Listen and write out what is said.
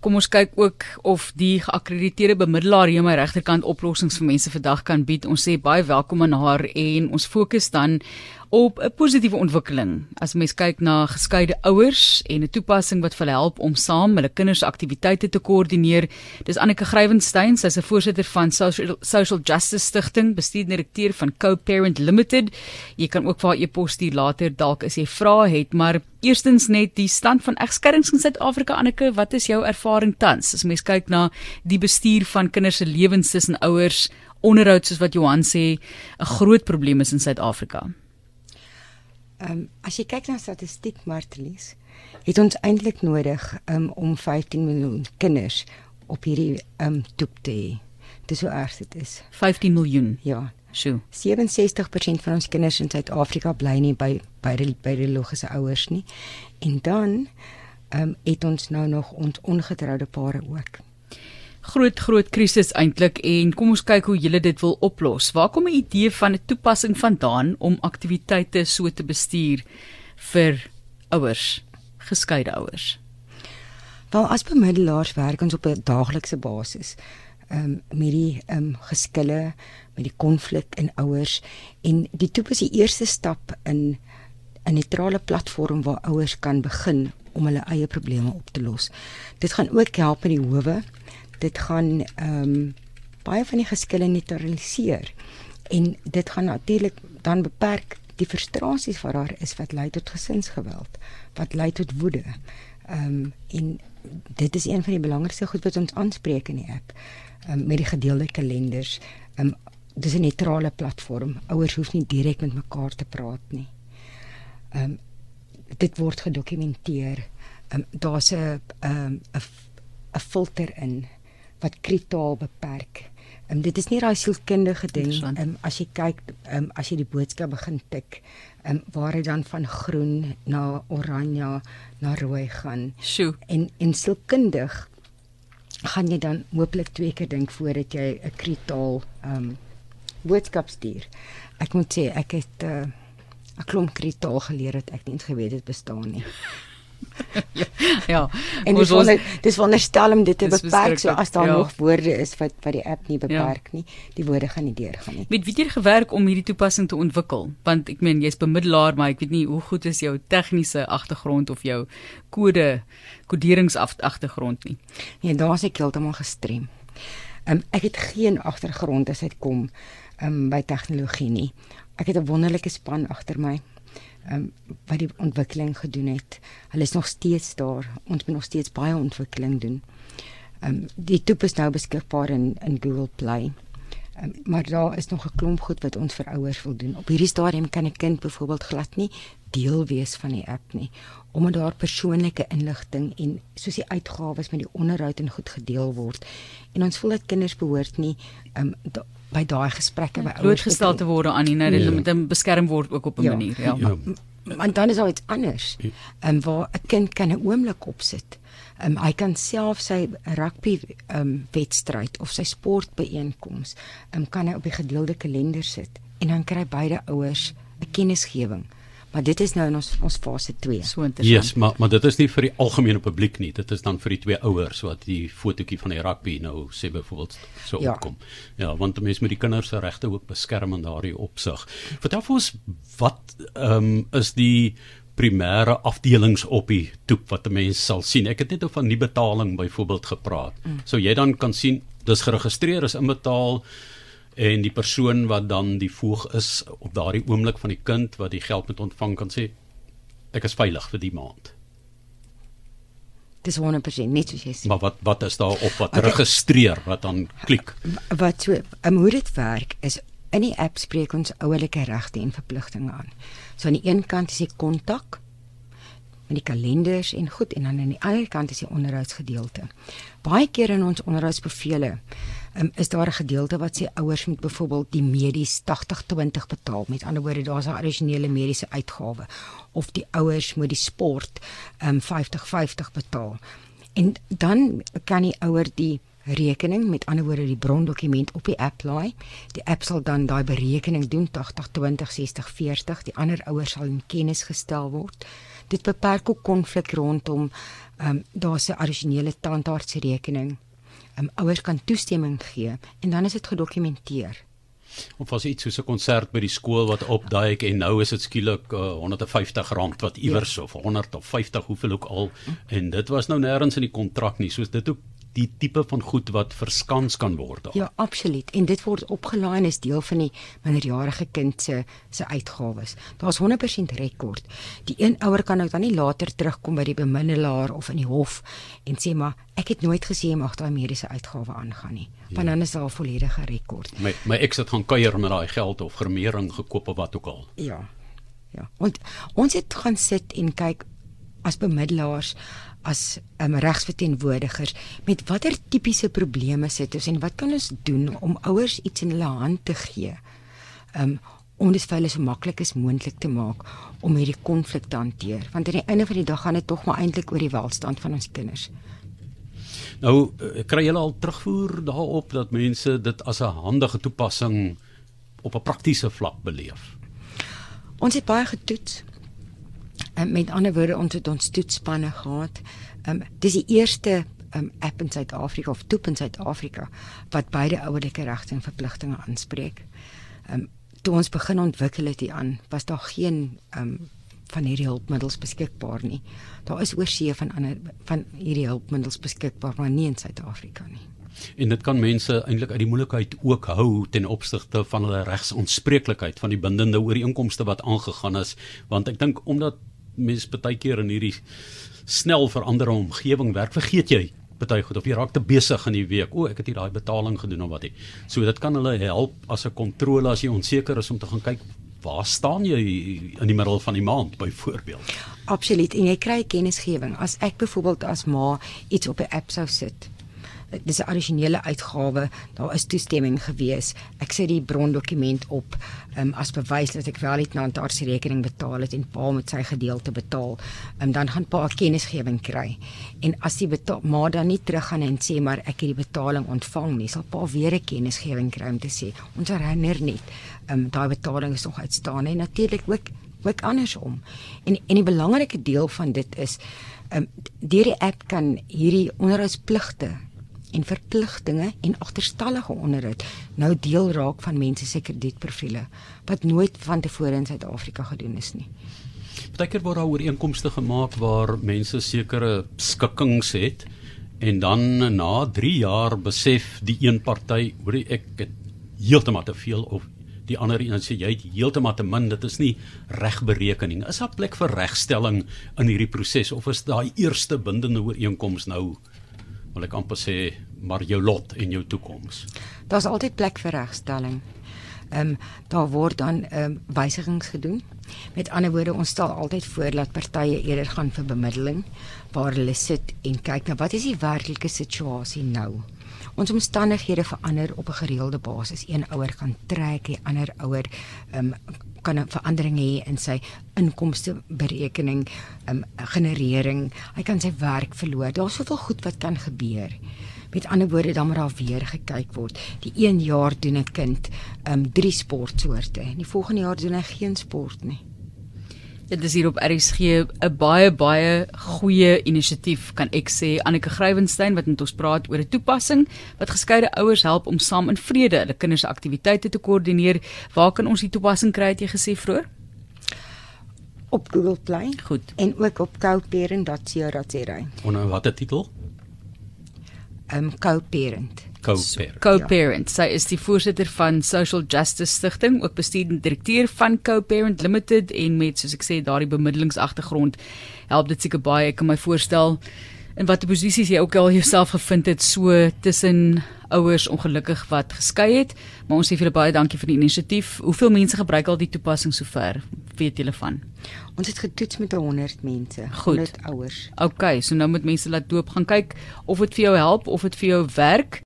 kom ons kyk ook of die geakkrediteerde bemiddelaar hier aan my regterkant oplossings vir mense vandag kan bied. Ons sê baie welkom aan haar en ons fokus dan op 'n positiewe ontwikkeling. As mens kyk na geskeide ouers en 'n toepassing wat hulle help om saam hulle kinders aktiwiteite te koördineer. Dis Anneke Grywenstein, sy's 'n voorsitter van Social, Social Justice Stichting, bestuurdirekteur van Co-Parent Limited. Jy kan ook vir haar e-pos stuur later dalk as jy vrae het, maar eerstens net die stand van egskeidings in Suid-Afrika. Anneke, wat is jou ervaring tans as mens kyk na die bestuur van kinders se lewens tussen ouers? Onderhoud soos wat Johan sê, 'n groot probleem is in Suid-Afrika. Ehm um, as jy kyk na statistiek Martelies, het ons eintlik nodig um, om 15 miljoen kinders op hierdie ehm um, toep te hê. Dis hoe erg dit is. 15 miljoen. Ja. Sjoe. 67% van ons kinders in Suid-Afrika bly nie by by die by die logiese ouers nie. En dan ehm um, het ons nou nog ons ongetroude pare ook groot groot krisis eintlik en kom ons kyk hoe julle dit wil oplos. Waar kom 'n idee van 'n toepassing vandaan om aktiwiteite so te bestuur vir ouers, geskeide ouers? Wel as bemiddelaars werk ons op 'n daaglikse basis. Um, met die um, geskille, met die konflik in ouers en die toep is die eerste stap in 'n neutrale platform waar ouers kan begin om hulle eie probleme op te los. Dit gaan ook help met die howe dit gaan ehm um, baie van die geskille neutraliseer en dit gaan natuurlik dan beperk die frustrasies wat daar is wat lei tot gesinsgeweld, wat lei tot woede. Ehm um, en dit is een van die belangrikste goed wat ons aanspreek in die app. Um, met die gedeelde kalenders. Ehm um, dis 'n neutrale platform. Ouers hoef nie direk met mekaar te praat nie. Ehm um, dit word gedokumenteer. Ehm um, daar's 'n ehm 'n 'n filter in wat kritaal beperk. Um, dit is nie daai sielkundige ding um, as jy kyk um, as jy die boodskap begin tik um, waar dit dan van groen na oranje na rooi gaan. Sjoe. En en sielkundig gaan jy dan hooplik twee keer dink voordat jy 'n kritaal um, boodskap stuur. Ek moet sê ek het 'n uh, klomp kritaal geleer het ek nie geweet dit bestaan nie. ja. En dis wonder, dis wonderstel om dit te beperk so as daar ja. nog woorde is wat wat die app nie beperk ja. nie. Die woorde gaan nie deurgaan nie. Met wie het jy gewerk om hierdie toepassing te ontwikkel? Want ek meen jy's bemiddelaar, maar ek weet nie hoe goed is jou tegniese agtergrond of jou kode koderingsagtergrond nie. Nee, daar's ek heeltemal gestrem. Um, ek het geen agtergrond as dit kom um, by tegnologie nie. Ek het 'n wonderlike span agter my um, wat die ontwikkeling gedoen het. Hulle is nog steeds daar. Ons moet nog steeds baie ontwikkeling doen. Ehm um, die toep is nou beskikbaar in in Google Play. Um, maar daar is nog 'n klomp goed wat ons vir ouers wil doen. Op hierdie stadium kan 'n kind byvoorbeeld glad nie deel wees van die app nie omdat daar persoonlike inligting en soos die uitgawes met die onderhoud en goed gedeel word. En ons voel dat kinders behoort nie um, by daai gesprekke by ouers blootgestel te word aan nie, nou dit moet ja. beskerm word ook op 'n ja. manier, ja. ja. Maar dan is daar iets anders. Ja. Ehm um, waar 'n kind kan 'n oomblik opsit. Ehm um, hy kan self sy rugby ehm um, wedstryd of sy sportbyeenkoms ehm um, kan hy op die gedeelde kalender sit en dan kry beide ouers 'n kennisgewing Maar dit is nou in ons ons fase 2. So interessant. Ja, yes, maar maar dit is nie vir die algemene publiek nie. Dit is dan vir die twee ouers wat die fotootjie van die rugby nou sê byvoorbeeld so ja. opkom. Ja, want mense met die kinders se regte ook beskerm in daardie opsig. Vertel vir ons wat ehm um, is die primêre afdelings op die toep wat 'n mens sal sien. Ek het net oor van die betaling byvoorbeeld gepraat. Mm. So jy dan kan sien dis geregistreer is inbetaal en die persoon wat dan die voog is op daardie oomblik van die kind wat die geld moet ontvang kan sê ek is veilig vir die maand. Dis 100% net soos jy sê. Maar wat wat is daar op wat okay. registreer wat dan klik? Wat so um, hoe dit werk is in die app spreek ons ouerlike regte en verpligtinge aan. So aan die een kant is die kontak met die kalenders en goed en dan aan die ander kant is die onderhoudsgedeelte. Baie keer in ons onderhoudsbevele um, is daar 'n gedeelte wat sê ouers moet byvoorbeeld die medies 80-20 betaal. Met ander woorde, daar's 'n addisionele mediese uitgawe of die ouers moet die sport um, 50-50 betaal. En dan kan die ouer die rekening, met ander woorde die brondokument op die app laai. Die app sal dan daai berekening doen 80 20 60 40. Die ander ouers sal in kennis gestel word. Dit beperk ook konflik rondom ehm um, daar's 'n addisionele tandartsrekening. Um, ouers kan toestemming gee en dan is dit gedokumenteer. Of was iets soos 'n konsert by die skool wat opduik en nou is dit skielik uh, 150 rand wat iewers ja. of 100 of 50 hoeveel ook al en dit was nou nêrens in die kontrak nie soos dit ook die tipe van goed wat verskans kan word daar. Ja, absoluut. En dit word opgelaai en is deel van die minderjarige kind se se uitgawes. Daar's 100% rekord. Die een ouer kan ook dan nie later terugkom by die bemiddelaar of in die hof en sê maar ek het nooit gesê mag daai mediese uitgawe aangaan nie. Want ja. dan is daar 'n volledige rekord. My my ex het gaan kuier met daai geld of gremering gekoop of wat ook al. Ja. Ja. Want ons het gaan sit en kyk as bemiddelaars as um, regsverteenwoordigers met watter tipiese probleme sit ons en wat kan ons doen om ouers iets in hulle hand te gee um, om dit vir hulle so maklik as moontlik te maak om hierdie konflik te hanteer want aan die einde van die dag gaan dit tog maar eintlik oor die welstand van ons kinders. Nou eh, kry julle al terugvoer daarop dat mense dit as 'n handige toepassing op 'n praktiese vlak beleef. Ons het baie getoets. Um, met ander woorde ons het ons toetspanne gehad. Ehm um, dis die eerste um, app in Suid-Afrika of toep in Suid-Afrika wat beide ouerlike regte en verpligtinge aanspreek. Ehm um, toe ons begin ontwikkel het hier aan, was daar geen ehm um, van hierdie hulpmiddels beskikbaar nie. Daar is oorsee van ander van hierdie hulpmiddels beskikbaar, maar nie in Suid-Afrika nie. En dit kan mense eintlik uit die moeilikheid ook hou ten opsigte van hulle regsonspreeklikheid van die bindende ooreenkomste wat aangegaan is, want ek dink omdat mense baie keer in hierdie snel veranderde omgewing werk, vergeet jy baie goed of jy raak te besig in die week. O, ek het hier daai betaling gedoen of wat nie. So dit kan hulle help as 'n kontrole as jy onseker is om te gaan kyk waar staan jy in die middel van die maand byvoorbeeld. Absoluut. En jy kry kennisgewing. As ek byvoorbeeld as ma iets op 'n app sou sit dis 'n addisionele uitgawe. Daar is toestemming gewees. Ek sit die brondokument op um, as bewys dat ek wel die tandarts rekening betaal het en pa met sy gedeelte betaal. Um, dan gaan pa kennisgewing kry. En as die ma dan nie teruggaan en sê maar ek het die betaling ontvang nie, sal pa weer 'n kennisgewing kry om te sê ons herinner net um, daai betaling is nog uitstaande en natuurlik ook ook andersom. En en die belangrike deel van dit is um, deur die app kan hierdie onderhoudspligte en verpligtinge en agterstallige onderhoud nou deel raak van mense se kredietprofiele wat nooit van tevore in Suid-Afrika gedoen is nie. Partykeer word daar ooreenkomste gemaak waar mense sekere skikkings het en dan na 3 jaar besef die een party, hoorie ek het heeltemal te veel of die ander een sê jy het heeltemal te min, dit is nie regberekening. Is daar plek vir regstelling in hierdie proses of is daai eerste bindende ooreenkoms nou wil ek amper sê maar jou lot en jou toekoms. Daar's altyd plek vir regstelling. Ehm um, daar word dan ehm um, wysigings gedoen. Met ander woorde, ons stel altyd voor dat partye eerder gaan vir bemiddeling waar hulle sit en kyk na wat is die werklike situasie nou. Ons omstandighede verander op 'n gereelde basis. Een ouer kan trek, die ander ouer ehm um, kan 'n verandering hê in sy inkomste berekening, ehm um, generering. Hy kan sy werk verloor. Daar's soveel goed wat kan gebeur. Met ander woorde, dan moet daar weer gekyk word. Die een jaar doen 'n kind ehm um, drie sportsoorte en die volgende jaar doen hy geen sport nie. Dit is hier op RSG 'n baie baie goeie inisiatief kan ek sê Anneke Grywenstein wat met ons praat oor 'n toepassing wat geskeide ouers help om saam in vrede hulle kinders se aktiwiteite te koördineer. Waar kan ons die toepassing kry het jy gesê vroeër? Op Google Play. Goed. En ook op coparent.co.za. Onder watter titel? Um, Co-parent co-parent. Co-parent. Ja. Sy is die voorsitter van Social Justice Stichting, ook bestuurende direkteur van Co-parent Limited en met soos ek sê daardie bemiddelingsagtergrond help dit seker baie. Ek kan my voorstel in watter posisies jy ook al jouself gevind het so tussen ouers ongelukkig wat geskei het. Maar ons sê vir julle baie dankie vir die inisiatief. Hoeveel mense gebruik al die toepassing sover? Weet julle van? Ons het getoets met 100 mense, Goed. 100 ouers. OK, so nou moet mense laat doop gaan kyk of dit vir jou help of dit vir jou werk.